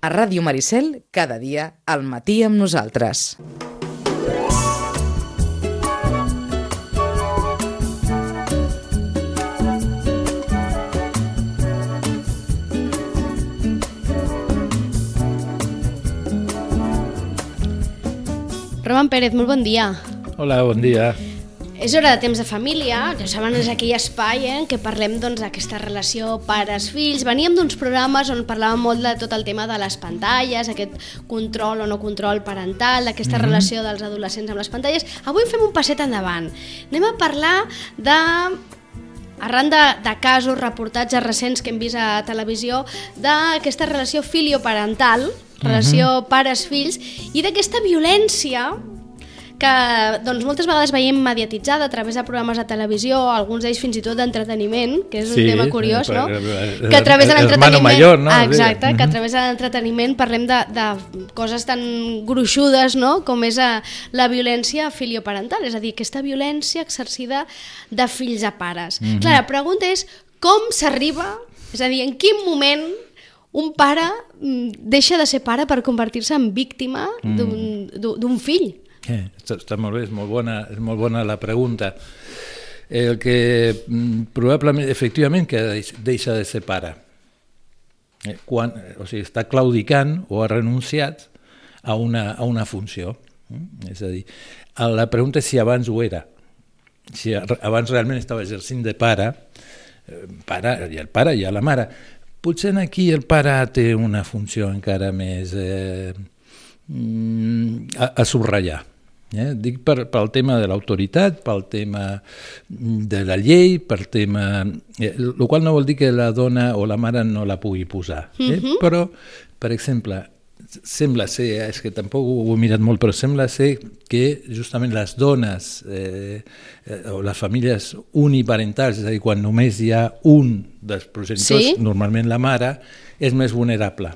A Ràdio Maricel, cada dia, al matí amb nosaltres. Roman Pérez, molt bon dia. Hola, bon dia. És hora de temps de família, ja saben, és aquell espai eh, en què parlem doncs, d'aquesta relació pares-fills. Veníem d'uns programes on parlàvem molt de tot el tema de les pantalles, aquest control o no control parental, d'aquesta mm -hmm. relació dels adolescents amb les pantalles. Avui fem un passet endavant. Anem a parlar de arran de, de casos, reportatges recents que hem vist a televisió d'aquesta relació filioparental, relació uh -huh. pares-fills, i d'aquesta violència que doncs, moltes vegades veiem mediatitzada a través de programes de televisió, alguns d'ells fins i tot d'entreteniment, que és un Sí, tema curiós, per- no? el- Que a través de hermano l'entreteniment... mayor, no? Exacte, que a través de l'entreteniment parlem de, de coses tan gruixudes, no?, com és eh, la violència filioparental, és a dir, aquesta violència exercida de fills a pares. Mhm. Clar, la pregunta és com s'arriba, és a dir, en quin moment un pare mm, deixa de ser pare per convertir-se en víctima Mm. d'un fill? Eh, està, molt bé, és molt bona, és molt bona la pregunta. El que mm, probablement, efectivament, que deix- deixa de ser pare. Eh, quan, o sigui, està claudicant o ha renunciat a una, a una funció. Mm? És a dir, la pregunta és si abans ho era. Si abans realment estava exercint de pare, eh, pare i el pare i la mare. Potser aquí el pare té una funció encara més eh, a, a subratllar. Eh? Dic per, pel tema de l'autoritat, pel tema de la llei, pel tema... Eh, el qual no vol dir que la dona o la mare no la pugui posar. Eh? Mm -hmm. Però, per exemple, sembla ser, és que tampoc ho he mirat molt, però sembla ser que justament les dones eh, eh, o les famílies uniparentals, és a dir, quan només hi ha un dels progenitors, Sí. normalment la mare, és més vulnerable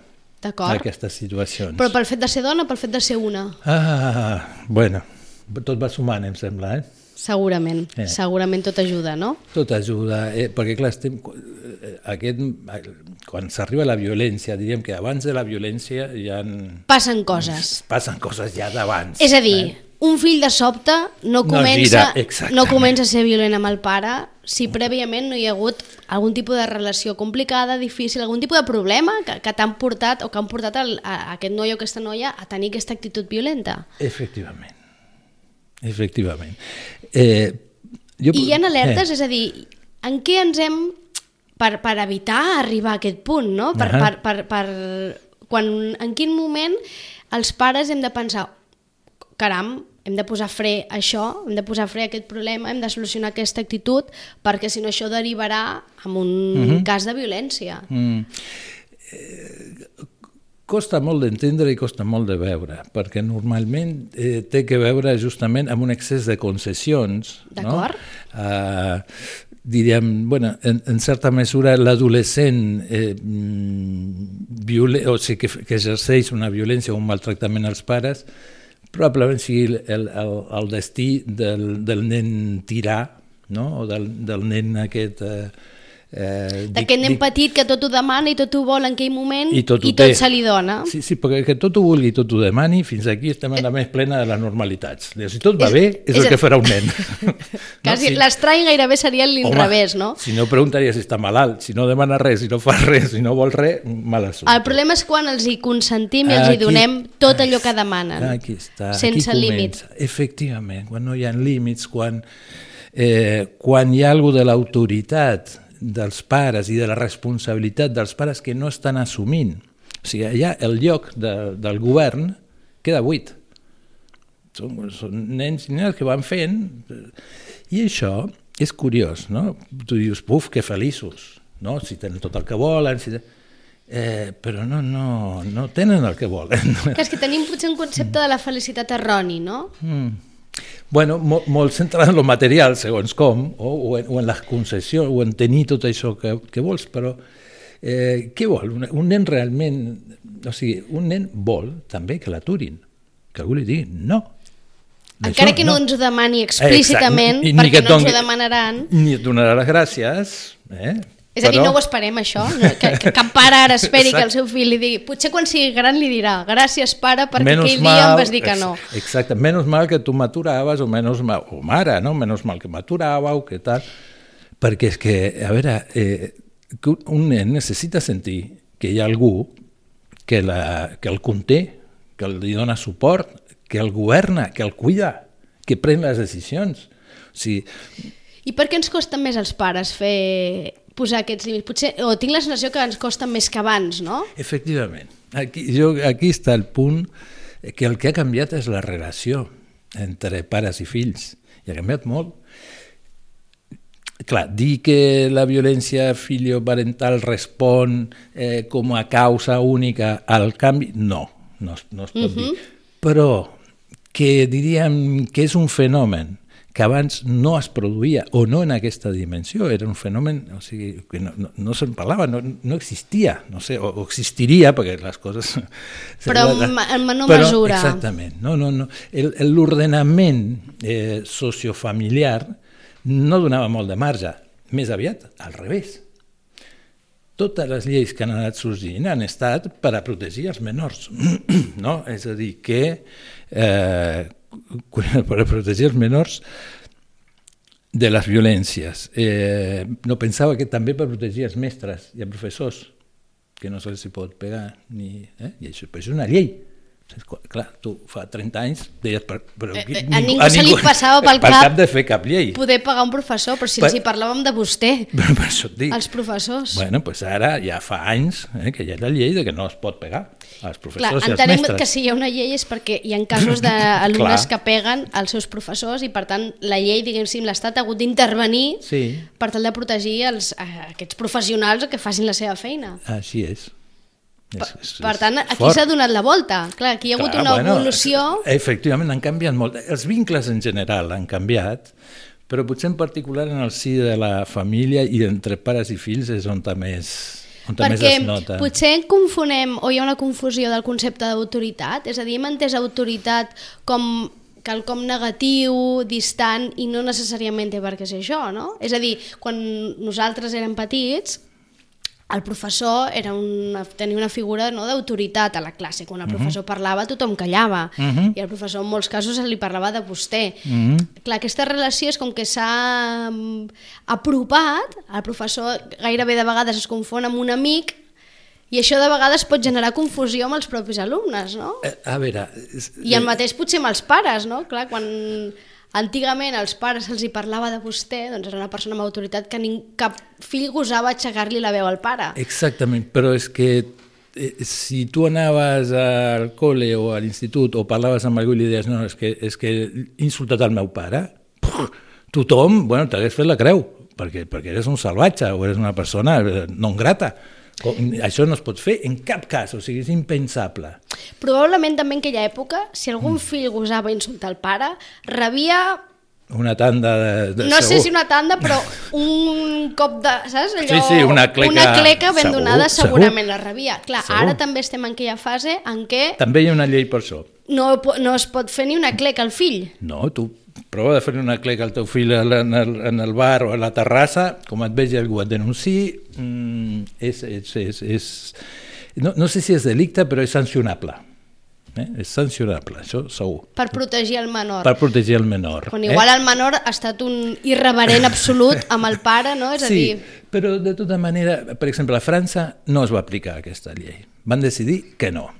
a D'acord. aquestes situacions. Però pel fet de ser dona o pel fet de ser una? Ah, bueno, tot va sumant, em sembla, eh? Segurament, Eh. segurament tot ajuda, no? Tot ajuda, eh, perquè clar, estem, eh, aquest, quan s'arriba a la violència, diríem que abans de la violència hi ha, Passen coses. passen coses ja d'abans. És a dir, un fill de sobte no No comença, gira, exactament. no comença a ser violent amb el pare si prèviament no hi ha hagut algun tipus de relació complicada, difícil, algun tipus de problema que, que t'han portat o que han portat el, a, a aquest noi o aquesta noia a tenir aquesta actitud violenta. Efectivament, efectivament. Eh, jo, I hi ha alertes, Eh, és a dir, en què ens hem per, per evitar arribar a aquest punt, no? Per, Ahà. per, per, per, quan, en quin moment els pares hem de pensar caram, hem de posar fre a això, hem de posar fre a aquest problema, hem de solucionar aquesta actitud, perquè si no això derivarà en un cas de violència. Mm. Eh, costa molt d'entendre i costa molt de veure, perquè normalment eh, té que veure justament amb un excés de concessions. D'acord. No? Eh, diríem, bueno, en, en certa mesura l'adolescent eh, mm, o sigui, que, que exerceix una violència o un maltractament als pares probablement sigui el, el, el destí del, del nen tirà, no? o del, del nen aquest... Eh, eh, dic- D'aquest nen dic- petit que tot ho demana i tot ho vol en aquell moment i tot, i tot té. se li dona. Sí, sí, perquè que tot ho vulgui i tot ho demani, fins aquí estem en la més plena de les normalitats. Si tot va És- bé, és, és el que farà un nen. Quasi, si- L'estrany gairebé seria l'inrevés, no? Si no preguntaria si està malalt, si no demana res, si no fa res, si no vol res, mal assumpte. El problema és quan els hi consentim i els hi Aquí- donem tot allò que demanen. Aquí està, Sense aquí límit. comença. Efectivament, quan no hi ha límits, quan, eh, quan hi ha alguna de l'autoritat dels pares i de la responsabilitat dels pares que no estan assumint. O sigui, allà el lloc de, del govern queda buit. Són, són nens i nenes que van fent... I això és curiós, no? Tu dius, buf, que feliços, no? Si tenen tot el que volen... Si... Eh, però no, no, no tenen el que volen. Que és que tenim potser un concepte de la felicitat erroni, no? Mm. Bueno, molt, molt centrat en lo material, segons com, o, o, en, o en les concessions, o en tenir tot això que, que vols, però eh, què vol? Un, un nen realment... O sigui, un nen vol també que l'aturin, que algú li digui no. Encara Això que no, ens ho demani explícitament, Exacte, ni- ni perquè no ens ho demanaran. Ni et donarà les gràcies, eh? És a dir, Però- no ho esperem, això. Que, que cap pare ara esperi que el Exacte. seu fill li digui... Potser quan sigui gran li dirà gràcies, pare, perquè Menos aquell dia em vas dir que no. ex- Exacte, menos mal que tu m'aturaves o menos mal, o mare, no? Menos mal que m'aturàveu, que tal. Perquè és que, a veure, eh, un nen necessita sentir que hi ha algú que, la, que el conté, que li dona suport, que el governa, que el cuida, que pren les decisions. O sigui, I per què ens costa més als pares fer posar aquests límits? Potser, o tinc la sensació que ens costa més que abans, no? Efectivament. Aquí, jo, aquí està el punt que el que ha canviat és la relació entre pares i fills. I ha canviat molt. Clar, dir que la violència filioparental respon eh, com a causa única al canvi, no, no, no es pot dir. Però que diríem que és un fenomen que abans no es produïa, o no en aquesta dimensió, era un fenomen o sigui, que no, no, no se'n parlava, no, no existia, no sé, o, o existiria, perquè les coses... Però en menor Però, mesura. Exactament. No, no, no. L'ordenament eh, sociofamiliar no donava molt de marge, més aviat al revés. Totes les lleis que han anat sorgint han estat per a protegir els menors, no? És a dir, que eh, per protegir els menors de les violències. Eh, no pensava que també per protegir els mestres i els professors, que no se'ls pot pegar, ni, eh? i això, però és una llei. Clar, tu fa 30 anys deies... Per, però Eh, eh, a ningú se li passava pel per cap cap de fer cap llei. Poder pagar un professor, però si Per- els hi parlàvem de vostè, Però per això dic. els professors. Bueno, pues ara ja fa anys eh, que hi ha la llei de que no es pot pegar als Clar, professors i als entenem mestres. que si hi ha una llei és perquè hi ha casos d'alumnes Clar. que peguen als seus professors i per tant la llei, diguéssim, l'Estat ha hagut d'intervenir Sí, per tal de protegir els, eh, aquests professionals que facin la seva feina. així és. Per, És- és- per tant, aquí s'ha donat la volta. Clar, aquí hi ha hagut Clar, una bueno, evolució... Efectivament, han canviat molt. Els vincles en general han canviat, però potser en particular en el si de la família i entre pares i fills és on més, on més Perquè es nota. potser confonem o hi ha una confusió del concepte d'autoritat, és a dir, hem entès autoritat com quelcom negatiu, distant, i no necessàriament té per què ser això, no? És a dir, quan nosaltres érem petits, el professor era una, tenia una figura no, d'autoritat a la classe. Quan el professor parlava, tothom callava. Mhm. I el professor, en molts casos, se li parlava de vostè. Mhm. Clar, aquesta relació és com que s'ha mm, apropat, el professor gairebé de vegades es confon amb un amic i això de vegades pot generar confusió amb els propis alumnes, no? Eh, A veure... I el mateix potser amb els pares, no? Clar, quan antigament als pares se'ls hi parlava de vostè, doncs era una persona amb autoritat que ning, cap fill gosava aixecar-li la veu al pare. Exactament, però és que eh, si tu anaves al col·le o a l'institut o parlaves amb algú i li deies no, és que, és que he insultat el meu pare, tothom, bueno, t'hagués fet la creu, perquè, perquè eres un salvatge o eres una persona eh, non grata. Com, això no es pot fer en cap cas, o sigui, és impensable. Probablement també en aquella època, si algun fill gosava insultar el pare, rebia Una tanda de... de no sé segur. si una tanda, però un cop de... Saps? Allò, Sí, sí, una cleca- Una cleca ben segur, donada segur. segurament la rebia. Clar, Segur. ara també estem en aquella fase en què També hi ha una llei per això. no, no es pot fer ni una cleca al fill. No, tu prova de fer una cleca al teu fill en el, en el bar o a la terrassa, com et vegi algú et denunciï, mm, és, és, és, és, no, no sé si és delicte, però és sancionable. Eh? És sancionable, això segur. Per protegir el menor. Per protegir el menor. Quan igual el menor ha estat un irreverent absolut amb el pare, no? És a sí, dir, però de tota manera, per exemple, a França no es va aplicar aquesta llei. Van decidir que no.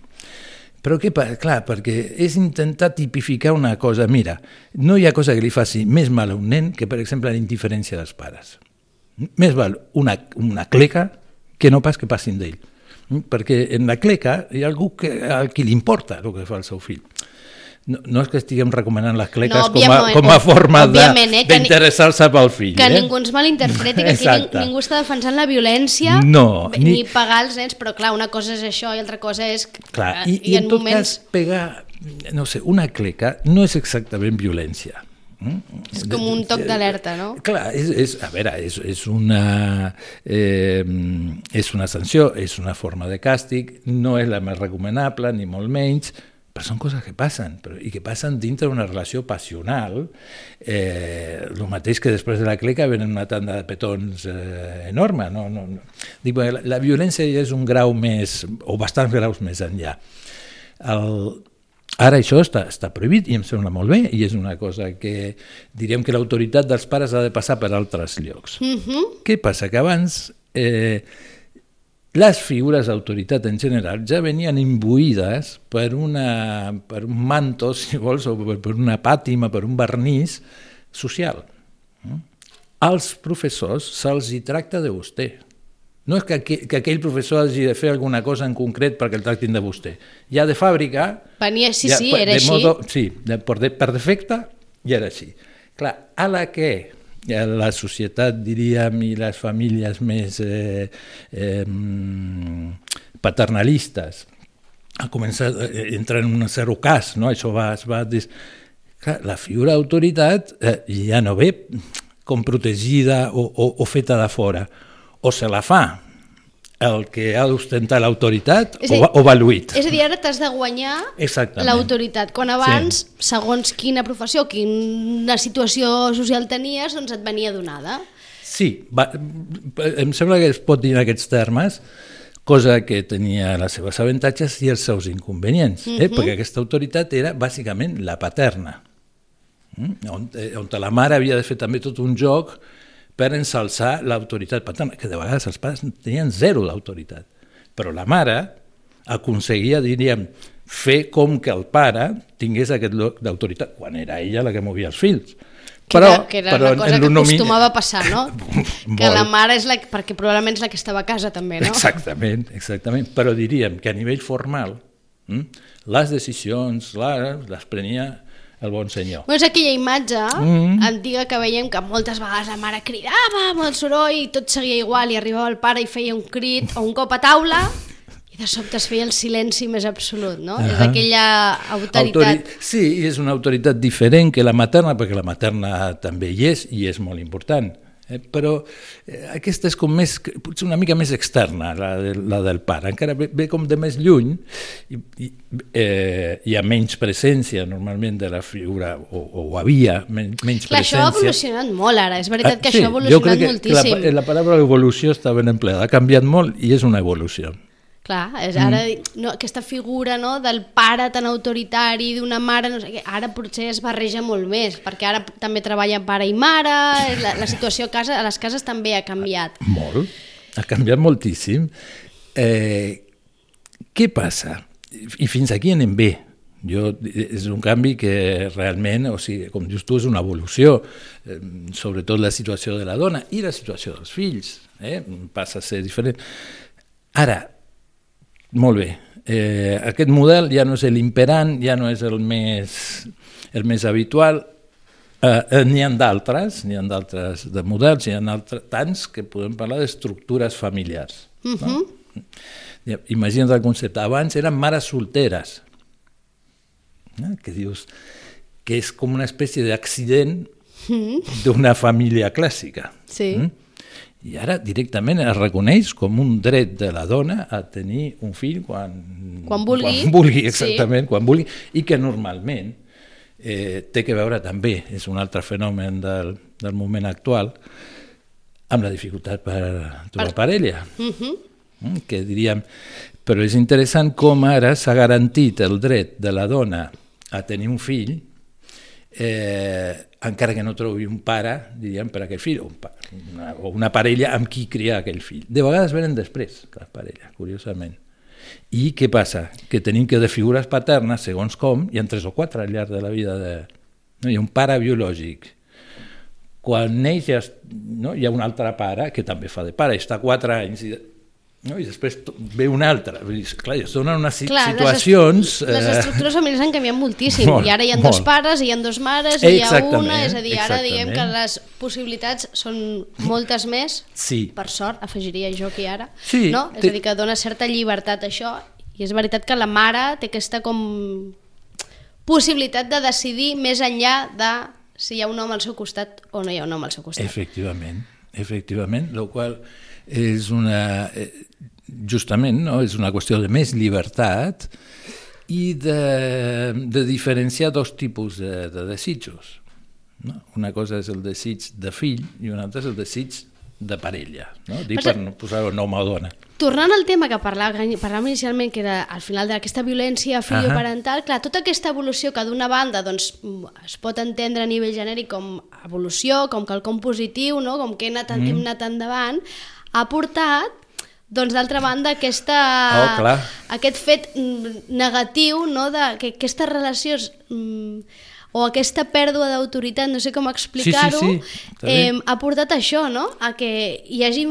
Però què passa? Clar, perquè és intentar tipificar una cosa. Mira, no hi ha cosa que li faci més mal a un nen que, per exemple, la indiferència dels pares. Més val una, una cleca que no pas que passin d'ell. Perquè en la cleca hi ha algú que, a qui li importa el que fa el seu fill. No, no és que estiguem recomanant les cleques No, com, a, com a forma eh, d'interessar-se pel fill. que eh? ningú ens malinterpreti, que aquí ning, ningú està defensant la violència No, ni, ni- pagar els nens, però clar, una cosa és això i altra cosa és... Clar, eh, i, i en tot cas, pegar, no sé, una cleca no és exactament violència. Mm? És com un toc d'alerta, no? Clar, és, és, a veure, és, és, una, eh, és una sanció, és una forma de càstig, no és la més recomanable, ni molt menys, però són coses que passen, però, i que passen dintre d'una relació passional, eh, el mateix que després de la cleca venen una tanda de petons eh, enorme. No? No, no. Dic, la, la violència ja és un grau més, o bastants graus més enllà. El, Ara això està, està prohibit i em sembla molt bé i és una cosa que diríem que l'autoritat dels pares ha de passar per altres llocs. Mm -hmm. Què passa? Que abans eh, les figures d'autoritat en general ja venien imbuïdes per, una, per un manto, si vols, o per una pàtima, per un vernís social. Als professors se'ls hi tracta de vostè. No és que, que aquell professor hagi de fer alguna cosa en concret perquè el tractin de vostè. Ja de fàbrica... Venia, sí, ja, sí, era així. Modo, sí, de, per, de, per defecte ja era així. Clar, a la que la societat, diríem, i les famílies més eh, eh, paternalistes ha començat a eh, entrar en un cert cas, no? això va, es va... Des... Clar, la figura d'autoritat eh, ja no ve com protegida o, o, o feta de fora, o se la fa el que ha d'ostentar l'autoritat o, o va lluit. És a dir, ara t'has de guanyar l'autoritat, quan abans, sí. segons quina professió, quina situació social tenies, doncs et venia donada. Sí, va, em sembla que es pot dir en aquests termes, cosa que tenia les seves avantatges i els seus inconvenients, eh? uh -huh. perquè aquesta autoritat era bàsicament la paterna, mm? on, eh, on la mare havia de fer també tot un joc per ensalçar l'autoritat paterna, que de vegades els pares tenien zero d'autoritat. Però la mare aconseguia, diríem, fer com que el pare tingués aquest lloc d'autoritat, quan era ella la que movia els fills. Que però, era, que era però una cosa que acostumava a passar, no? que la mare és la perquè probablement és la que estava a casa també, no? Exactament, exactament. Però diríem que a nivell formal hm, les decisions les, les prenia el bon senyor. Bueno, és aquella imatge mm. antiga que veiem que moltes vegades la mare cridava amb el soroll i tot seguia igual i arribava el pare i feia un crit o un cop a taula i de sobte es feia el silenci més absolut, no? Uh -huh. És aquella autoritat... Autori... Sí, és una autoritat diferent que la materna, perquè la materna també hi és i és molt important Eh, però eh, aquesta és com més, potser una mica més externa, la, de, la del pare, encara ve, ve com de més lluny i, i eh, hi ha menys presència normalment de la figura, o, o havia men, menys Clar, presència. Això ha evolucionat molt ara, és veritat que ah, sí, això ha evolucionat moltíssim. Que la, la paraula evolució està ben empleada, ha canviat molt i és una evolució. Clar, és ara mm. no, aquesta figura no, del pare tan autoritari, d'una mare, no sé què, ara potser es barreja molt més, perquè ara també treballa pare i mare, la, la situació a, casa, a les cases també ha canviat. Molt, ha canviat moltíssim. Eh, què passa? I fins aquí anem bé. Jo, és un canvi que realment, o sigui, com dius tu, és una evolució, eh, sobretot la situació de la dona i la situació dels fills, eh? passa a ser diferent. Ara, molt bé. Eh, aquest model ja no és l'imperant, ja no és el més, el més habitual. Eh, eh, n'hi ha d'altres, n'hi ha d'altres de models, n'hi ha altres, tants que podem parlar d'estructures familiars. Uh -huh. no? Mhm. Imagina't el concepte. Abans eren mares solteres, no? que dius que és com una espècie d'accident mhm. d'una família clàssica. Sí. Mm? I ara directament es reconeix com un dret de la dona a tenir un fill quan, quan vulgui, quan vulgui exactament, sí. quan vulgui, i que normalment eh, té que veure també, és un altre fenomen del, del moment actual, amb la dificultat per trobar per... parella. Uh mhm. -huh. que diríem, però és interessant com ara s'ha garantit el dret de la dona a tenir un fill eh, encara que no trobi un pare, diríem, per aquell fill, o, un pare, una, o una parella amb qui criar aquell fill. De vegades venen després, les parelles, curiosament. I què passa? Que tenim que de figures paternes, segons com, hi ha tres o quatre al llarg de la vida de... No? Hi ha un pare biològic. Quan neix no? hi ha un altre pare que també fa de pare, està quatre anys i no? i després ve una altra. Clar, es donen unes Clar, situacions... Les, les eh, estructures familiars han canviat moltíssim, molt, i ara hi ha dos pares, hi ha dos mares, hi ha una, és a dir, ara diguem que les possibilitats són moltes més, sí. per sort, afegiria jo aquí ara, sí, no? és a dir, que dona certa llibertat això, i és veritat que la mare té aquesta com possibilitat de decidir més enllà de si hi ha un home al seu costat o no hi ha un home al seu costat. Efectivament, efectivament, el qual és una, eh, justament, no? és una qüestió de més llibertat i de, de diferenciar dos tipus de, de desitjos. No? Una cosa és el desig de fill i una altra és el desig de parella, no? Dic per no posar un home o dona. Tornant al tema que parlàvem, parlàvem inicialment, que era al final d'aquesta violència filioparental, clar, tota aquesta evolució que d'una banda doncs, es pot entendre a nivell genèric com evolució, com quelcom positiu, no? com que hem anat, mm. hem anat endavant, ha portat doncs d'altra banda aquesta, Oh, clar. aquest fet negatiu no? de que aquestes relacions mm, o aquesta pèrdua d'autoritat, no sé com explicar-ho, Sí, sí, sí, eh, ha portat això, no? A que hi hagi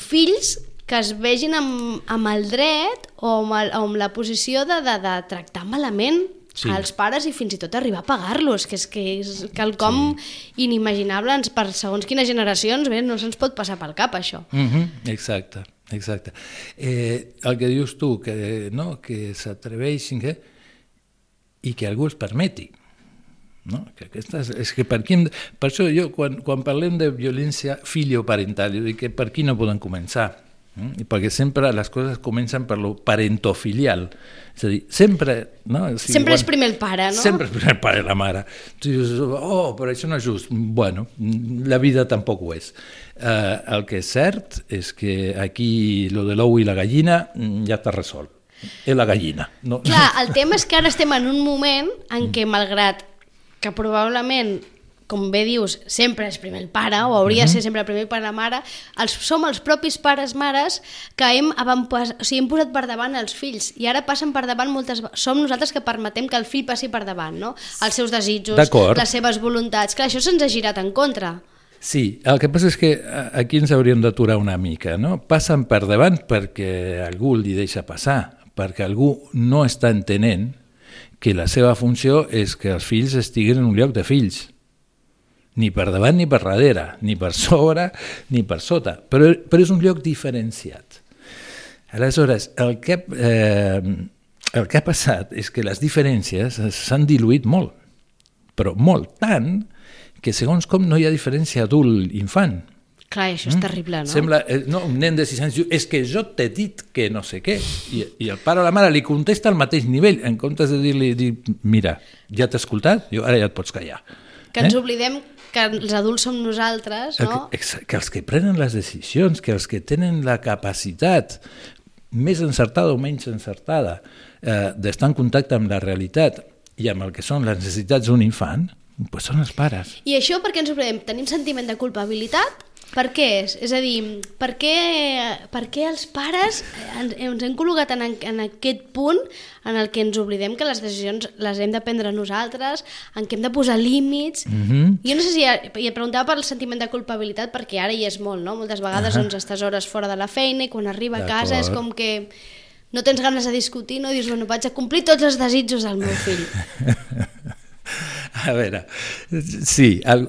fills que es vegin amb, amb el dret o amb, el, o amb la posició de, de, de tractar malament Sí. sí. als pares i fins i tot arribar a pagar-los, que és que és quelcom sí. inimaginable ens, per segons quines generacions, bé, no se'ns pot passar pel cap això. Mm -hmm. Exacte, exacte. Eh, el que dius tu, que, no, que s'atreveixin que, i que algú els permeti. No? Que aquesta és, és que per, hem, de- per això jo, quan, quan parlem de violència filioparental, jo dic que per aquí no poden començar. Mm? I perquè sempre les coses comencen per lo parentofilial. És a dir, sempre... No? O sigui, Sempre és quan- primer el pare, no? Sempre és primer el pare la mare. Tu dius, oh, però això no és just. Bueno, la vida tampoc ho és. Uh, el que és cert és que aquí lo de l'ou i la gallina mm, ja està resolt. És la gallina. No, Clar, el tema és que ara estem en un moment en què, malgrat que probablement, com bé dius, sempre és primer el pare, o hauria de ser sempre el primer pare mare, els, som els propis pares, mares, que hem, avantpas, o sigui, hem posat per davant els fills, i ara passen per davant moltes... Som nosaltres que permetem que el fill passi per davant, no? Els seus desitjos, les seves voluntats... Clar, això se'ns ha girat en contra. Sí, el que passa és que a- aquí ens hauríem d'aturar una mica, no? Passen per davant perquè algú li deixa passar, perquè algú no està entenent que la seva funció és que els fills estiguin en un lloc de fills. Ni per davant ni per darrere, ni per sobre ni per sota, però, però és un lloc diferenciat. Aleshores, el que, eh, el que ha passat és que les diferències s'han diluït molt, però molt, tant que segons com no hi ha diferència adult-infant. Clar, això és terrible, no? Sembla, eh, no, un nen de 6 anys diu, és que jo t'he dit que no sé què, i, i el pare o la mare li contesta al mateix nivell, en comptes de dir-li, dir, mira, ja t'he escoltat, jo ara ja et pots callar. Que ens oblidem que els adults som nosaltres, no? Que, que els que prenen les decisions, que els que tenen la capacitat més encertada o menys encertada eh, d'estar en contacte amb la realitat i amb el que són les necessitats d'un infant, pues són els pares. I això per què ens oblidem? Tenim sentiment de culpabilitat? Per què és? És a dir, per què, per què els pares ens, ens hem col·locat en, en aquest punt en el que ens oblidem que les decisions les hem de prendre nosaltres, en què hem de posar límits... Mm. -hmm. Jo no sé si... I et preguntava per el sentiment de culpabilitat perquè ara hi és molt, no? Moltes vegades Ahà. doncs, estàs hores fora de la feina i quan arriba a casa és com que no tens ganes de discutir, no? I dius, bueno, vaig a complir tots els desitjos del meu fill. A veure, sí, el,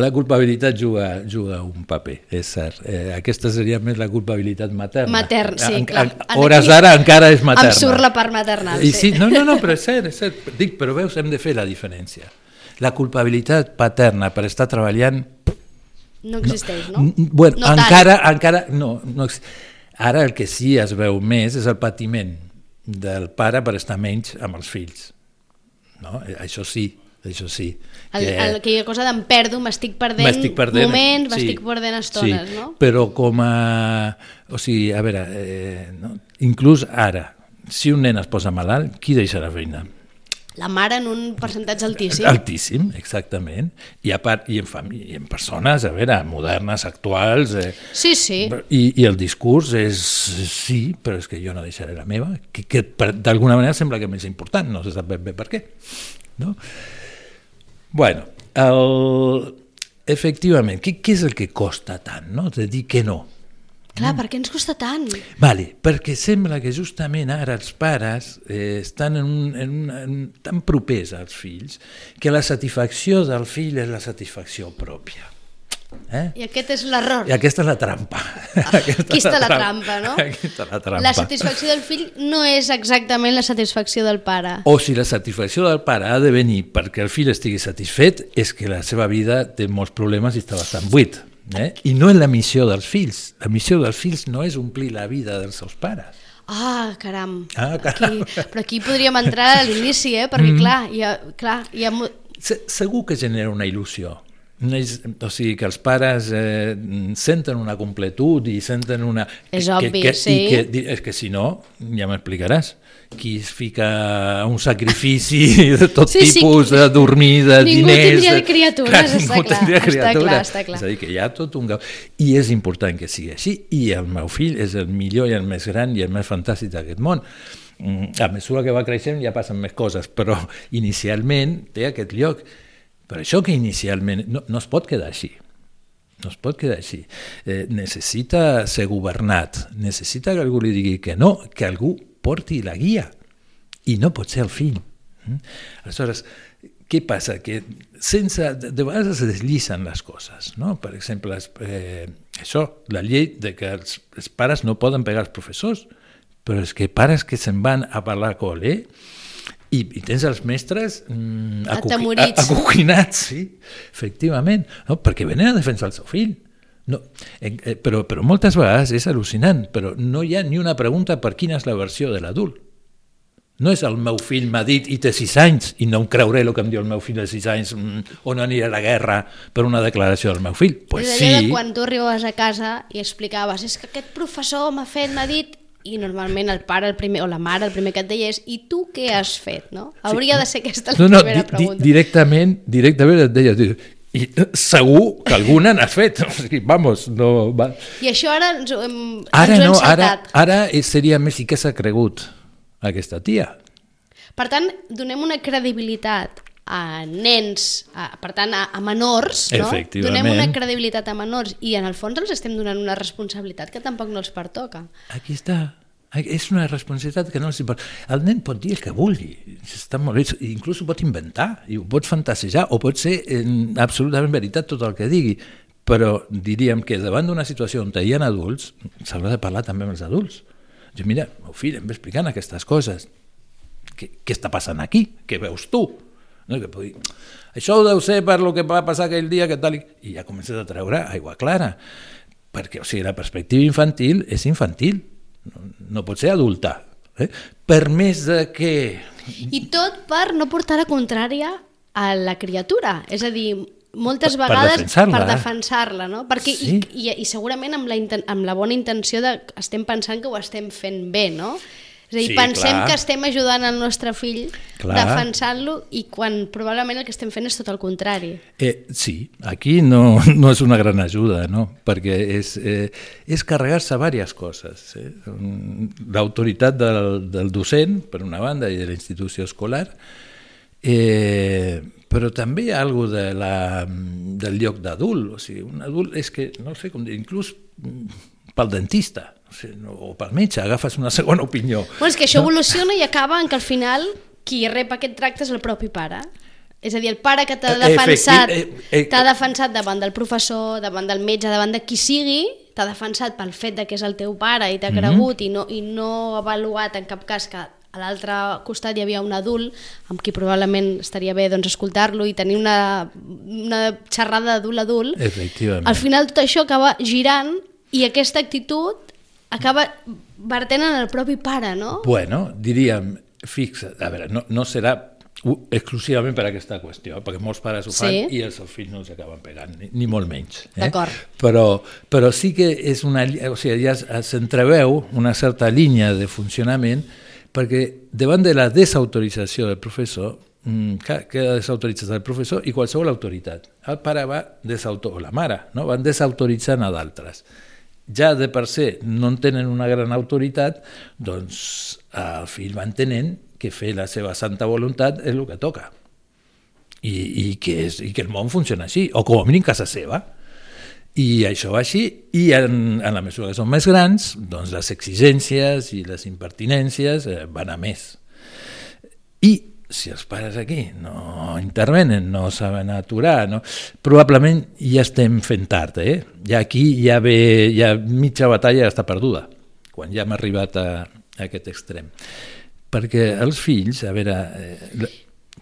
la culpabilitat juga, juga un paper, és cert. Eh, aquesta seria més la culpabilitat materna. Matern, sí, En- clar. en- hores d'ara encara és materna. Em surt la part maternal, I sí. sí. No, no, no, però és cert, és cert. Dic, però veus, hem de fer la diferència. La culpabilitat paterna per estar treballant No existeix, no? N- Bueno, no tant. encara, encara no, no, ara el que sí es veu més és el patiment del pare per estar menys amb els fills. No? Eh, Això sí, això sí. El, el, aquella cosa d'em perdo, m'estic perdent, m'estic perdent moments, sí, m'estic perdent estones, sí, no? Però com a... O sigui, a veure, eh, no? inclús ara, si un nen es posa malalt, qui deixa la feina? La mare en un percentatge altíssim. Altíssim, exactament. I, a part, i, en i en persones, a veure, modernes, actuals... Eh, Sí, sí. I, I el discurs és sí, però és que jo no deixaré la meva, que, que d'alguna manera sembla que és més important, no se sap ben bé per què. No? Bueno, el... efectivament, què, què és el que costa tant, no? De dir que no. Clar, per què ens costa tant? Vale, perquè sembla que justament ara els pares eh, estan en un, en un, en, tan propers als fills que la satisfacció del fill és la satisfacció pròpia. Eh? I aquest és l'error. I aquesta és la trampa. Aquesta Aquí està la trampa, no? Aquí està la trampa. La satisfacció del fill no és exactament la satisfacció del pare. O si la satisfacció del pare ha de venir perquè el fill estigui satisfet, és que la seva vida té molts problemes i està bastant buit. Eh? I no és la missió dels fills. La missió dels fills no és omplir la vida dels seus pares. Ah, caram. Ah, caram. Aquí, però aquí podríem entrar a l'inici, eh? Perquè, mm. clar, hi ha, clar, hi ha... Se- Segur que genera una il·lusió. Is- O sigui, que els pares eh, senten una completud i senten una... És que, obvi, que, sí. I que, és que si no, ja m'explicaràs, qui es fica un sacrifici de tot Sí, sí. tipus, de dormir, de Ningú diners... tindria de- criatures, Clar, està ningú clar, tindria està criatures. clar, està clar. És a dir, que hi ha tot un... I és important que sigui així, i el meu fill és el millor i el més gran i el més fantàstic d'aquest món. Mm, A mesura que va creixent ja passen més coses, però inicialment té aquest lloc. Per això que inicialment no, no es pot quedar així. No es pot quedar així. Eh, necessita ser governat, necessita que algú li digui que no, que algú porti la guia. I no pot ser el fill. Mm? Aleshores, què passa? Que sense, de, de vegades es desllissen les coses. No? Per exemple, es- eh, això, la llei de que els, els pares no poden pegar els professors, però és que pares que se'n van a parlar a col·le i, i tens els mestres mm, acuqui- Atemorits. a- acuquinats, sí, efectivament, no? perquè venen a defensar el seu fill. No, eh, eh, però, però moltes vegades és al·lucinant, però no hi ha ni una pregunta per quina és la versió de l'adult. No és el meu fill m'ha dit i té sis anys i no em creuré el que em diu el meu fill de sis anys mm, o no aniré a la guerra per una declaració del meu fill. Pues és sí, de quan tu arribaves a casa i explicaves és que aquest professor m'ha fet, m'ha dit i normalment el pare el primer, o la mare el primer que et deia és i tu què has fet? No? Hauria de ser aquesta la no, no, primera di, di, pregunta. directament, directament et deia, i segur que alguna n'has fet. O sigui, vamos, no... Va. I això ara ens, ho hem, Ara ens ho hem no, ara, saltat. ara seria més i què s'ha cregut aquesta tia. Per tant, donem una credibilitat a nens, a, per tant, a, a menors, no? Donem una credibilitat a menors i en el fons els estem donant una responsabilitat que tampoc no els pertoca. Aquí està. És una responsabilitat que no els importa. El nen pot dir el que vulgui, està molt bé, inclús ho pot inventar, i ho pot fantasejar, o pot ser eh, absolutament veritat tot el que digui, però diríem que davant d'una situació on hi ha adults, s'haurà de parlar també amb els adults. Jo, mira, meu fill em va explicant aquestes coses, què, què està passant aquí? Què veus tu? No? Que pugui... Això ho deu ser per lo que va passar aquell dia, que tal i... I ja comences a treure aigua clara. Perquè, o sigui, la perspectiva infantil és infantil, no, no pot ser adulta. Eh? Per més de que... I tot per no portar la contrària a la criatura. És a dir, moltes Per- per vegades defensar-la. per defensar-la, no? Perquè, Sí. i, i, I segurament amb la, amb la bona intenció de estem pensant que ho estem fent bé, no? És a dir, Sí, pensem clar. que estem ajudant el nostre fill defensant-lo i quan probablement el que estem fent és tot el contrari. Eh, sí, aquí no, no és una gran ajuda, no? perquè és, eh, és carregar-se diverses coses. Eh? L'autoritat del, del docent, per una banda, i de la institució escolar, eh, però també hi ha alguna de la, del lloc d'adult. O sigui, un adult és que, no sé com dir, inclús mm, pel dentista o, sigui, no, o pel metge, agafes una segona opinió. Bueno, és que això evoluciona i acaba en que al final qui rep aquest tracte és el propi pare. És a dir, el pare que t'ha Eh, defensat, efecti- eh, eh, t'ha defensat davant del professor, davant del metge, davant de qui sigui, t'ha defensat pel fet de que és el teu pare i t'ha Mhm. cregut i, no, i no ha avaluat en cap cas que a l'altre costat hi havia un adult amb qui probablement estaria bé doncs, escoltar-lo i tenir una, una xerrada d'adult a adult. Efectivament. Al final tot això acaba girant i aquesta actitud acaba vertent en el propi pare, no? Bueno, diríem, fixa, a veure, no, no serà exclusivament per aquesta qüestió, perquè molts pares ho fan Sí. i els seus fills no els acaben pegant, ni, ni molt menys. Eh? D'acord. Però, però sí que és una, o sigui, ja s'entreveu una certa línia de funcionament perquè davant de la desautorització del professor, mm, queda desautoritzat el professor i qualsevol autoritat. El pare va desautoritzar, o la mare, no? van desautoritzant a d'altres ja de per se no en tenen una gran autoritat, doncs el fill va entenent que fer la seva santa voluntat és el que toca. I, i, que, és, i que el món funciona així, o com a mínim casa seva. I això va així, i en, en la mesura que són més grans, doncs les exigències i les impertinències eh, van a més. I si els pares aquí no intervenen, no saben aturar, no, probablement ja estem fent tard, eh? Ja aquí ja ve, ja mitja batalla està perduda, quan ja hem arribat a, a aquest extrem. Perquè els fills, a veure, eh,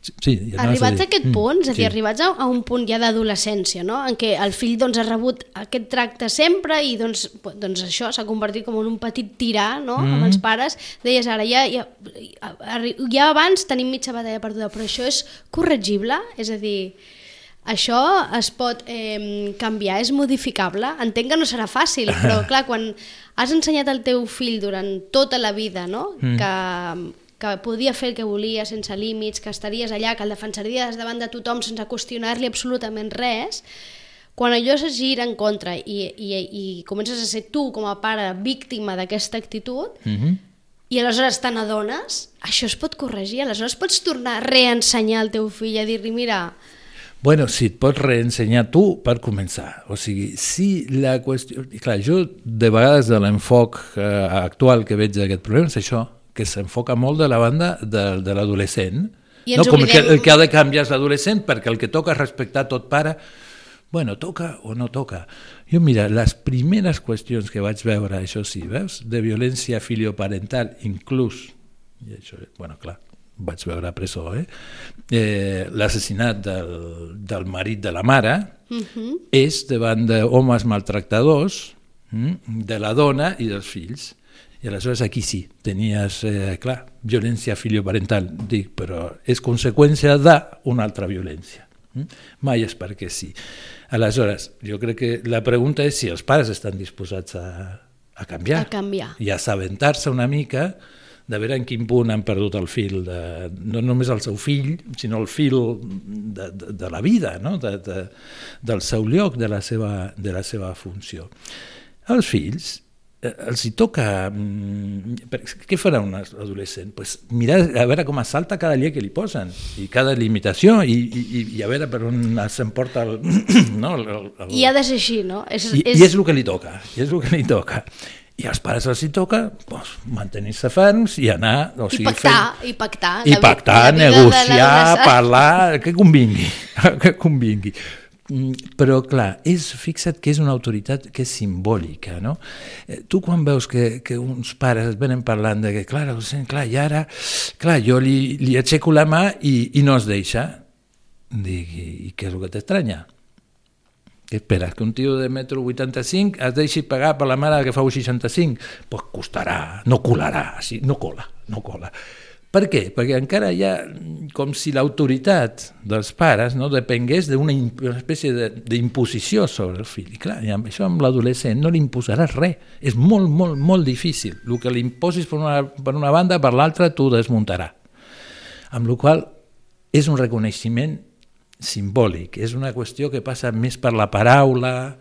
Sí, ja Arribats a dir. aquest Mm, punt, és a dir, sí. arribats a, a un punt ja d'adolescència, no? en què el fill doncs, ha rebut aquest tracte sempre i doncs, doncs això s'ha convertit com en un petit tirà no? mm. amb els pares. Deies ara, ja, ja, ja abans tenim mitja batalla perduda, però això és corregible? És a dir, això es pot eh, canviar, és modificable? Entenc que no serà fàcil, però clar, quan has ensenyat al teu fill durant tota la vida no? mm. que, que podia fer el que volia sense límits, que estaries allà, que el defensaries davant de tothom sense qüestionar-li absolutament res, quan allò se gira en contra i, i, i comences a ser tu com a pare víctima d'aquesta actitud, Mhm. i aleshores te n'adones, això es pot corregir, aleshores pots tornar a reensenyar al teu fill, a dir-li, mira, Bueno, si et pots reensenyar tu per començar. O sigui, si la qüestió... Clar, jo de vegades de l'enfoc eh, actual que veig d'aquest problema és això, que s'enfoca molt de la banda de, de l'adolescent. No, com que oblidem- el que ha de canviar és l'adolescent perquè el que toca és respectar tot pare bueno, toca o no toca. Jo, mira, les primeres qüestions que vaig veure, això sí, veus, de violència filioparental, inclús, i això, bueno, clar, vaig veure a presó, eh? eh l'assassinat del, del marit de la mare uh -huh. és davant d'homes maltractadors mm, de la dona i dels fills. I aleshores aquí sí, tenies, eh, clar, violència filioparental, dic, però és conseqüència d'una altra violència. Mm? Mai és perquè sí. Aleshores, jo crec que la pregunta és si els pares estan disposats a, a canviar. A canviar. I a assabentar-se una mica de veure en quin punt han perdut el fil, de, no només el seu fill, sinó el fil de, de, de la vida, no? de, de, del seu lloc, de la seva, de la seva funció. Els fills, els hi toca... mm, Què farà un adolescent? Pues mirar a veure com es salta cada llei que li posen i cada limitació i, i, i a veure per on s'emporta el, no, el, el, i ha de ser així, no? És, i, I és el que li toca, i és el que li toca. I als pares els hi toca doncs, mantenir-se ferms i anar... O I sigui, pactar, i pactar. i la vi- pactar, vida de negociar, parlar, que convingui, que convingui. Mm, Però, clar, és, fixa't que és una autoritat que és simbòlica, no? Eh, Tu quan veus que, que uns pares venen parlant de que, clar, l'adolescent, clar, i ara, clar, jo li, li aixeco la mà i, i no es deixa, dic, i, i què és el que t'estranya? Què esperes? Que un tio de metro 85 es deixi pagar per la mare que fa 65? Doncs pues costarà, no colarà, sí, no cola, no cola. Per què? Perquè encara hi ha com si l'autoritat dels pares no depengués d'una espècie d'imposició sobre el fill. I clar, i amb això amb l'adolescent no li imposaràs res. És molt, molt, molt difícil. El que li imposis per una, per una banda, per l'altra, t'ho desmuntarà. Amb la qual és un reconeixement simbòlic, és una qüestió que passa més per la paraula,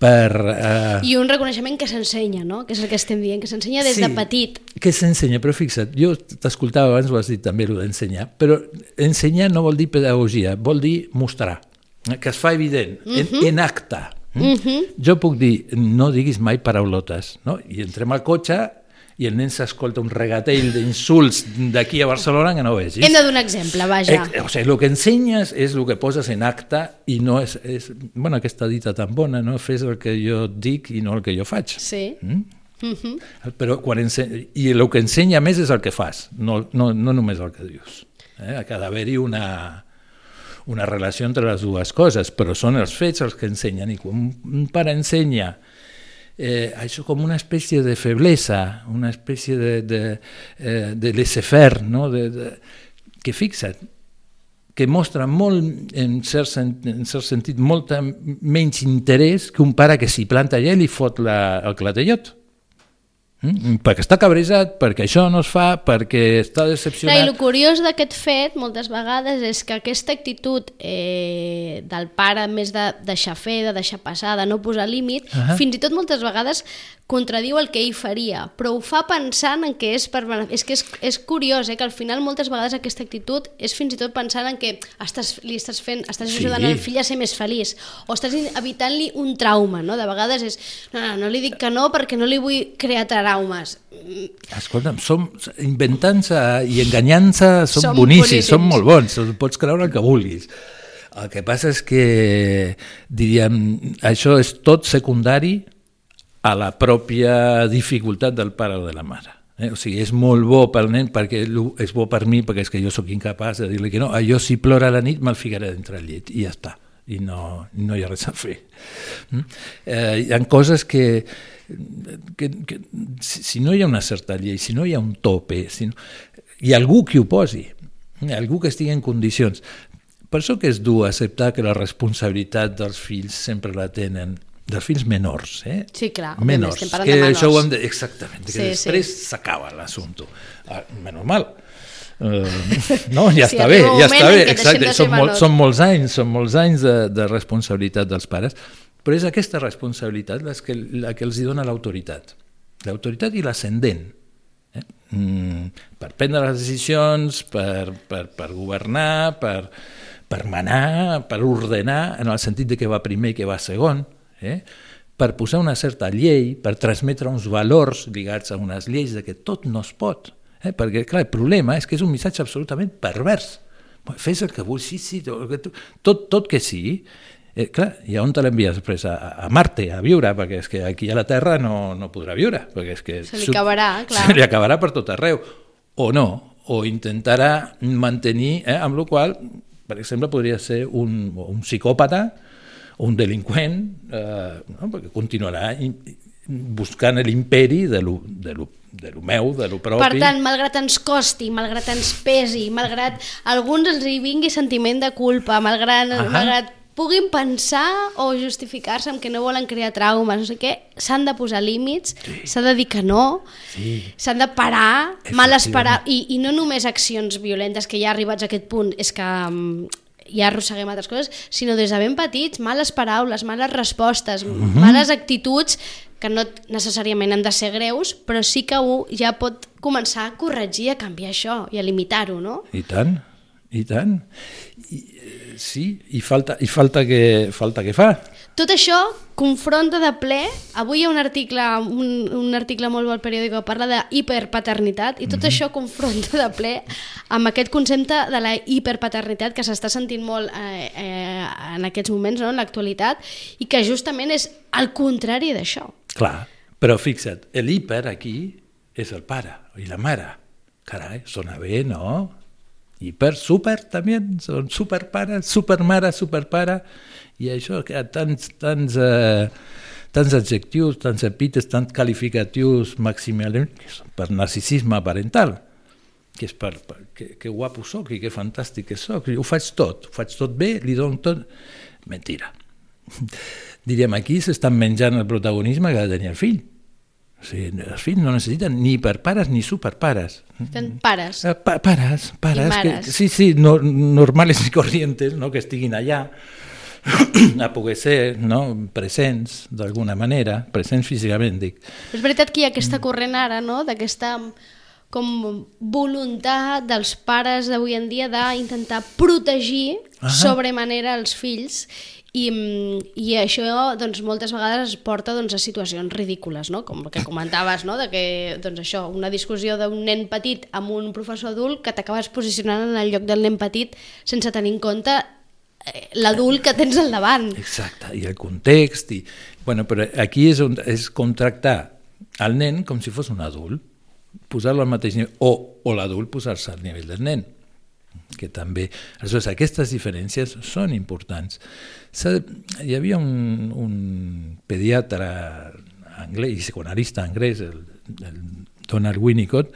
per... Eh, I un reconeixement que s'ensenya, no? Que és el que estem dient, que s'ensenya des Sí. de petit. que s'ensenya, però fixa't, jo t'escoltava abans, ho has dit també, el d'ensenyar, però ensenyar no vol dir pedagogia, vol dir mostrar, que es fa evident, en, en acte. Mm? Jo puc dir, no diguis mai paraulotes, no? i entrem al cotxe i el nen s'escolta un regatell d'insults d'aquí a Barcelona que no vegis. Hem de donar exemple, vaja. Eh, o sigui, el que ensenyes és el que poses en acte i no és, és bueno, aquesta dita tan bona, no? Fes el que jo dic i no el que jo faig. Sí. Mm? Uh -huh. Però quan. I el que ensenya més és el que fas, no, no, no només el que dius. Eh? Ha d'haver-hi una, una relació entre les dues coses, però són els fets els que ensenyen. I quan un pare ensenya eh, això com una espècie de feblesa, una espècie de, de, eh, de laissez-faire, no? de, de, que fixa't, que mostra molt, en cert, en cert sentit, molta menys interès que un pare que s'hi planta allà i li fot la, el clatellot. Mm? Perquè està cabrejat, perquè això no es fa, perquè està Clar, I decepcionat. el curiós d'aquest fet, moltes vegades, és que aquesta actitud eh, del pare més de deixar fer, de deixar passar, de no posar límit, uh. -huh. fins i tot moltes vegades contradiu el que ell faria, però ho fa pensant en que és per. És que és, és curiós, eh, que al final moltes vegades aquesta actitud és fins i tot pensant en que estàs, li estàs fent, estàs Sí. ajudant el fill a ser més feliç, o estàs evitant-li un trauma, no? De vegades és, no, no, no li dic que no perquè no li vull crear traumes. Escolta'm, som, inventant-se i enganyant-se són, Som boníssims, boníssims. molt bons, pots creure el que vulguis. El que passa és que, diríem, això és tot secundari a la pròpia dificultat del pare o de la mare. Eh? O sigui, és molt bo pel nen perquè és bo per mi perquè és que jo sóc incapaç de dir-li que no. Allò si plora la nit me'l ficaré dintre el llit i ja està. I no, no hi ha res a fer. Mm? Eh, hi ha coses que, que, que si, si no hi ha una certa llei, si no hi ha un tope, si no, hi ha algú que ho posi, algú que estigui en condicions. Per això que és dur acceptar que la responsabilitat dels fills sempre la tenen dels fills menors, eh? Sí, clar, menors. estem que de menors. això ho hem de... Exactament, que Sí, després s'acaba l'assumpte. Ah, menys mal. Uh, no, ja Sí, està bé, ja està bé, exacte, són, molt, són molts anys, són molts anys de, de responsabilitat dels pares, però és aquesta responsabilitat la que, la que els hi dona l'autoritat, l'autoritat i l'ascendent, eh? mm, per prendre les decisions, per, per, per governar, per, per manar, per ordenar, en el sentit de que va primer i que va segon, eh? per posar una certa llei, per transmetre uns valors lligats a unes lleis de que tot no es pot. Eh? Perquè, clar, el problema és que és un missatge absolutament pervers. Fes el que vulguis, sí, sí, tot, tot que sí. Eh, clar, i on te l'envies després? A, a Marte, a viure, perquè és que aquí a la Terra no, no podrà viure. Perquè és que Se li acabarà, clar. Se li acabarà per tot arreu. O no, o intentarà mantenir, eh, amb la qual per exemple, podria ser un, un psicòpata o un delinqüent, eh, no? perquè continuarà buscant l'imperi de lo, de, lo, de lo meu, de lo propi. Per tant, malgrat ens costi, malgrat ens pesi, malgrat a alguns els hi vingui sentiment de culpa, malgrat, Ahà. malgrat puguin pensar o justificar-se amb que no volen crear traumes, no sé què, s'han de posar límits, s'ha de dir que no, Sí. s'han de parar, mal esperar, i, i no només accions violentes, que ja arribats a aquest punt és que mm, ja arrosseguem altres coses, sinó des de ben petits, males paraules, males respostes, Mhm. males actituds que no necessàriament han de ser greus, però sí que un ja pot començar a corregir, a canviar això i a limitar-ho, no? I tant, i tant. I, eh, sí, i falta, i falta, que, falta que fa. Tot això confronta de ple, avui hi ha un article, un, un article molt bo al periòdic que parla de hiperpaternitat i tot això confronta de ple amb aquest concepte de la hiperpaternitat que s'està sentint molt eh, eh, en aquests moments, no? en l'actualitat, i que justament és el contrari d'això. Clar, però fixa't, l'hiper aquí és el pare i la mare. Carai, sona bé, no? Hiper, super també, són superpare, supermare, superpare, i això, que ha tants, tants, eh, tants adjectius, tants epítes, tants qualificatius maximals per narcisisme parental, que és per, per que, que guapo soc i que fantàstic que soc, ho faig tot, ho faig tot bé, li dono tot... Mentira. Diríem, aquí s'estan menjant el protagonisme que ha de tenir el fill. O sigui, els fills no necessiten ni per pares ni superpares. Tenen pares. Eh, Pa pares, pares, I que, mares. sí, sí, no, normales i corrientes, no? que estiguin allà a poder ser no? presents d'alguna manera, presents físicament, dic. És veritat que hi ha aquesta corrent ara, no?, d'aquesta com voluntat dels pares d'avui en dia d'intentar protegir Ahà. sobremanera els fills i, mm, i això doncs, moltes vegades es porta doncs, a situacions ridícules, no? com que comentaves, no? de que doncs, això, una discussió d'un nen petit amb un professor adult que t'acabes posicionant en el lloc del nen petit sense tenir en compte l'adult que tens al davant. Exacte, i el context, i, bueno, però aquí és, on, és com tractar el nen com si fos un adult, posar-lo al mateix nivell, o, o l'adult posar-se al nivell del nen, que també... Aleshores, aquestes diferències són importants. Hi havia un, un pediatre anglès, psicoanalista anglès, el, el Donald Winnicott,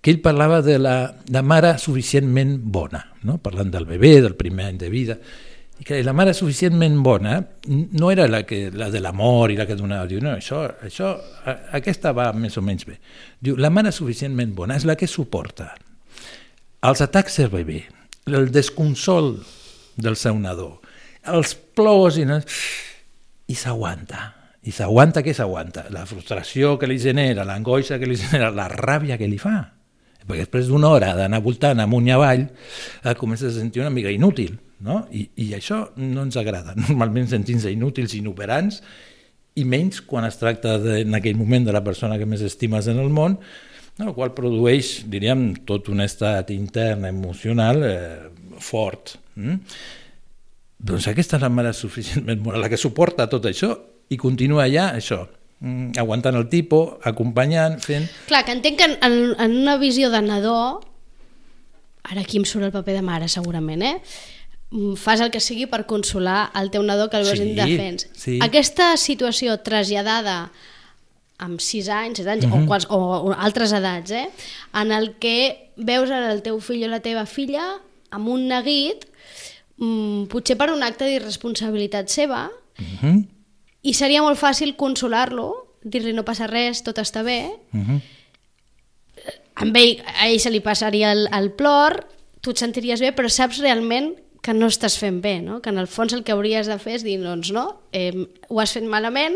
que ell parlava de la, la mare suficientment bona, no? parlant del bebè, del primer any de vida, i que la mare suficientment bona no era la, que, la de l'amor i la que donava, diu, no, això, això, aquesta va més o menys bé. Diu, la mare suficientment bona és la que suporta els atacs del bebè, el desconsol del seu nadó, els plors i, no- i s'aguanta. I s'aguanta què s'aguanta? La frustració que li genera, l'angoixa que li genera, la ràbia que li fa. Perquè després d'una hora d'anar voltant amunt i avall, eh, comences a sentir una mica inútil. No? I, I això no ens agrada. Normalment sentim-se inútils, inoperants, i menys quan es tracta de, en aquell moment de la persona que més estimes en el món, el qual produeix, diríem, tot un estat intern emocional eh, fort. Mm? Doncs aquesta és la mare suficientment bona, la que suporta tot això i continua allà, això, mm, aguantant el tipus, acompanyant, fent... Clar, que entenc que en, en una visió de nadó, ara aquí em surt el paper de mare segurament, eh? Mm, fas el que sigui per consolar el teu nadó que el veus Sí, indefens. sí. Aquesta situació traslladada amb 6 anys, 7 anys Mhm. o, quals, o, o altres edats, eh? en el que veus el teu fill o la teva filla amb un neguit, mm, potser per un acte d'irresponsabilitat seva, Uh -huh, i seria molt fàcil consolar-lo, dir-li no passa res, tot està bé, uh -huh. amb ell, a ell se li passaria el, el plor, tu et sentiries bé, però saps realment que no estàs fent bé, no? que en el fons el que hauries de fer és dir, doncs no, eh, ho has fet malament,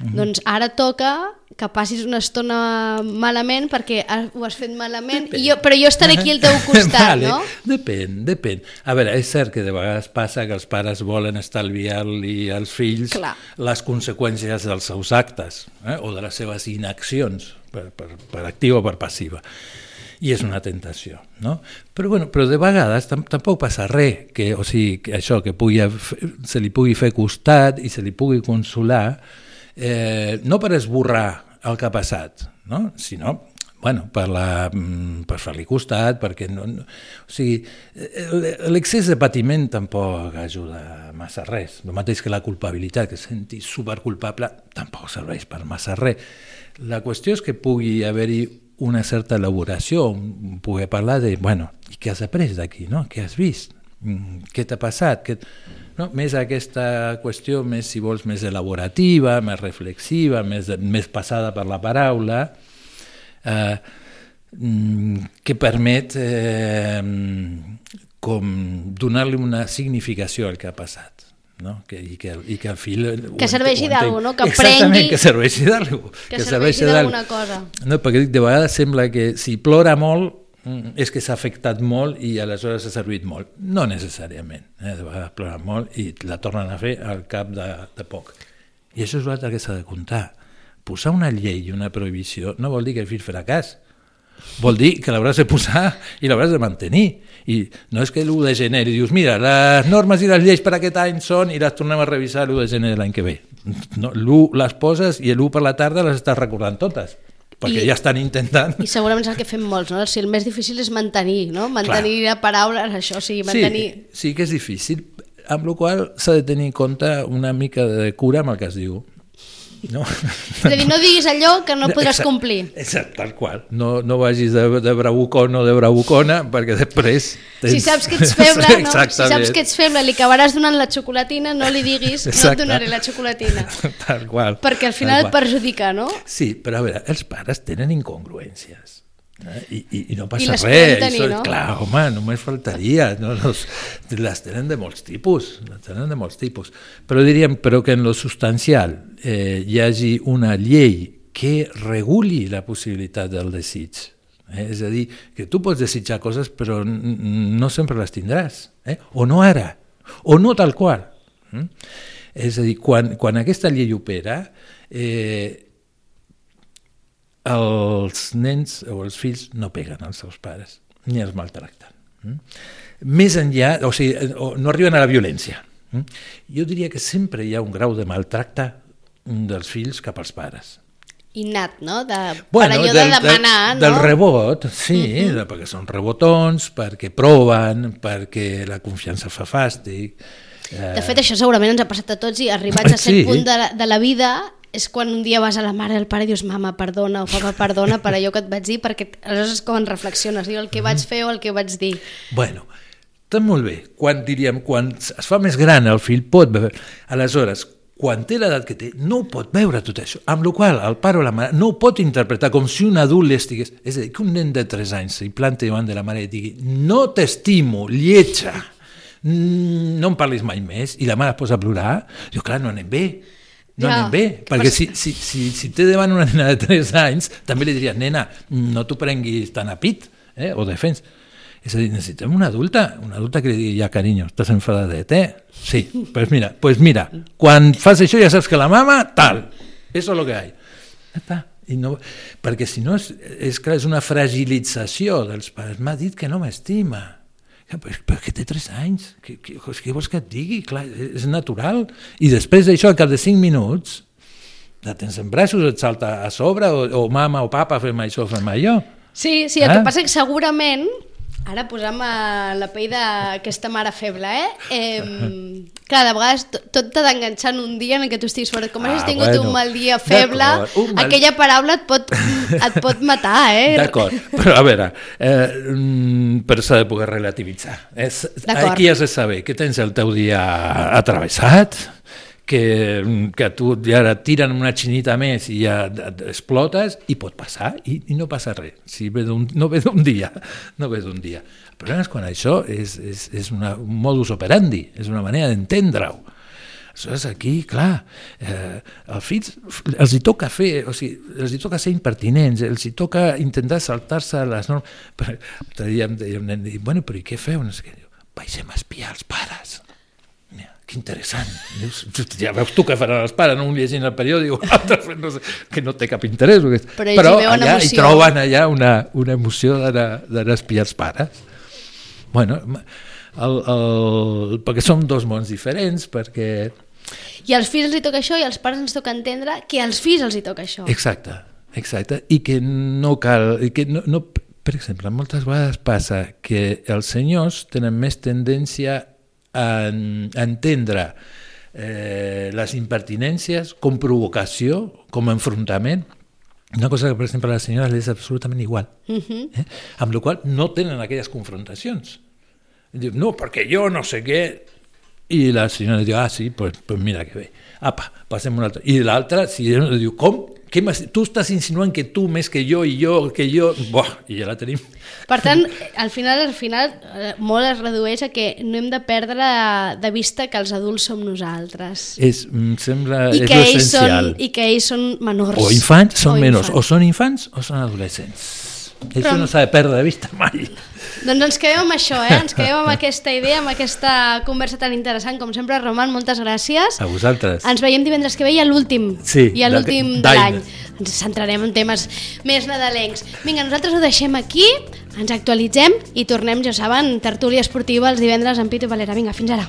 doncs ara toca que passis una estona malament perquè ho has fet malament, i jo, però jo estaré aquí al teu costat, vale. no? Depèn, depèn. A veure, és cert que de vegades passa que els pares volen estalviar-li als fills Clar. les conseqüències dels seus actes eh? o de les seves inaccions, per, per, per activa o per passiva. I és una tentació, no? Però, bueno, però de vegades tam tampoc passa res, que, o sigui, que això, que pugui, se li pugui fer costat i se li pugui consolar, eh, no per esborrar el que ha passat, no? sinó bueno, per, la, mm, per fer-li costat, perquè no, no, o sigui, eh, l'excés de patiment tampoc ajuda massa res. El mateix que la culpabilitat, que senti superculpable, tampoc serveix per massa res. La qüestió és que pugui haver-hi una certa elaboració, poder parlar de, bueno, i què has après d'aquí, no? Què has vist? Mm, Què t'ha passat? Què... No? Més aquesta qüestió, més, si vols, més elaborativa, més reflexiva, més, més passada per la paraula, eh, mm, que permet eh, com donar-li una significació al que ha passat no? que, i, que, i que el fill ho Que serveixi d'algú, no? Que Exactament, aprengui- que serveixi d'algú Que serveixi d'alguna cosa. no, perquè dic, de vegades sembla que si plora molt és que s'ha afectat molt i aleshores ha servit molt. No necessàriament. Eh? De vegades plora molt i la tornen a fer al cap de, de poc. I això és l'altre que s'ha de comptar. Posar una llei i una prohibició no vol dir que el fill farà cas. Vol dir que l'hauràs de posar i l'hauràs de mantenir. I no és que l'1 de gener dius, mira, les normes i les lleis per aquest any són i les tornem a revisar l'1 de gener de l'any que ve. No, l'1 les poses i l'1 per la tarda les estàs recordant totes, perquè I- ja estan intentant... I segurament és el que fem molts, no? Si el més difícil és mantenir, no? Mantenir la paraula, això, o sigui, mantenir... Sí, sí que és difícil, amb la qual s'ha de tenir en compte una mica de cura amb el que es diu. No? És a dir, no diguis allò que no podràs Exacte, complir. Exacte, tal qual. No, no vagis de, de bravucón o de bravucona, perquè després... Si saps que ets feble, no? Si Exactament. saps que ets feble, li acabaràs donant la xocolatina, no li diguis, no et Exacte. donaré la xocolatina. Tal qual. Perquè al final et perjudica, no? Sí, però a veure, els pares tenen incongruències. Eh? I, i, I no passa les res. tenir, això, no? Clar, home, només faltaria. No, no, les tenen de molts tipus, les tenen de molts tipus. Però diríem però que en lo substancial eh, hi hagi una llei que reguli la possibilitat del desig. Eh? És a dir, que tu pots desitjar coses però no sempre les tindràs. Eh? O no ara, o no tal qual. Mm? És a dir, quan, quan aquesta llei opera, eh, els nens o els fills no peguen als seus pares, ni els maltracten. Mm? Més enllà, o sigui, eh, no arriben a la violència. Mm? Jo diria que sempre hi ha un grau de maltracte dels fills cap als pares. Innat, no? De, per allò de demanar, del, del no? rebot, sí, uh -huh. de, perquè són rebotons, perquè proven, perquè la confiança fa fàstic. Eh, De fet, això segurament ens ha passat a tots i arribats a cert Sí. punt de la, de la vida és quan un dia vas a la mare i al pare i dius mama, perdona, o papa, perdona per allò que et vaig dir, perquè aleshores és com en reflexiones, diu el que vaig fer o el que vaig dir. Bueno, tot molt bé. Quan, diríem, quan es fa més gran el fill pot veure... Aleshores, quan té l'edat que té, no ho pot veure tot això. Amb la qual el pare o la mare no ho pot interpretar com si un adult estigués... És a dir, que un nen de 3 anys s'hi planti davant de la mare i digui no t'estimo, lletja, mm, no em parlis mai més, i la mare es posa a plorar, diu, clar, no anem bé. No Ja. anem bé, perquè si, si, si, si té davant una nena de 3 anys, també li diries, nena, no t'ho prenguis tan a pit, eh? o defens. És a dir, necessitem una adulta, una adulta que li digui, ja, carinyo, estàs enfadadet, eh? Sí, pues mira, pues mira, quan fas això ja saps que la mama, tal, eso es lo que hay. Ja està. I no, perquè si no, és, és, clar, és una fragilització dels pares. M'ha dit que no m'estima. Però, que té 3 anys, què, què, què vols que et digui? Clar, és natural. I després d'això, al cap de 5 minuts, la tens en braços, et salta a sobre, o, o mama o papa, fem això, fem allò. Sí, sí, el Ah. que passa és que segurament, ara posam a la pell d'aquesta mare feble, eh? eh clar, de vegades to- tot t'ha d'enganxar en un dia en què tu estiguis fora. Com has Ah, tingut bueno. un mal dia feble, mal- aquella paraula et pot, et pot matar, eh? D'acord, però a veure, eh, mm, però s'ha de poder relativitzar. És, aquí has de saber que tens el teu dia atravessat, que, que tu ja et tiren una xinita més i ja explotes, i pot passar, i, i no passa res. Si ve no ve d'un dia, no ve d'un dia. El problema és quan això és, és, és una, un modus operandi, és una manera d'entendre-ho. Aleshores, aquí, clar, eh, als fills els hi toca fer, o sigui, els hi toca ser impertinents, els hi toca intentar saltar-se les normes. Però, dia em bueno, però i què feu? No sé què. Baixem a espiar els pares. Que interessant. Dius, ja veus tu què faran els pares, no un llegint el periòdic, altres no sé, que no té cap interès. Però veuen allà hi troben allà una, una emoció d'anar d'anar a espiar els pares. Bueno, el, el, perquè som dos mons diferents, perquè I als fills els hi toca això i als pares ens toca entendre que als fills els hi toca això. Exacte, exacte, i que no cal, i que no, no, per exemple, moltes vegades passa que els senyors tenen més tendència a, a entendre eh, les impertinències com provocació, com enfrontament, una cosa que, per exemple, a les senyores és absolutament igual, Uh -huh. eh? amb la qual no tenen aquelles confrontacions. Diu, no, perquè jo no sé què... I la senyora diu, ah, sí, pues, pues mira que bé. Apa, passem a un altre. I l'altre, si diu, com? Què tu estàs insinuant que tu més que jo i jo, que jo... Buah, i ja la tenim. Per tant, al final, al final, eh, molt es redueix a que no hem de perdre de vista que els adults som nosaltres. És, em sembla, I és que, ells són, essencial. I que ells són menors. O infants són O menors, infants. o són infants o són adolescents. Això Però- no s'ha de perdre de vista mai. Doncs ens quedem amb això, eh? Ens quedem amb aquesta idea, amb aquesta conversa tan interessant. Com sempre, Roman, moltes gràcies. A vosaltres. Ens veiem divendres que ve i a l'últim. Sí, I a l'últim de l'any. Ens centrarem en temes més nadalencs. Vinga, nosaltres ho deixem aquí, ens actualitzem i tornem, ja saben, tertúlia esportiva els divendres amb Pitu Valera. Vinga, fins ara.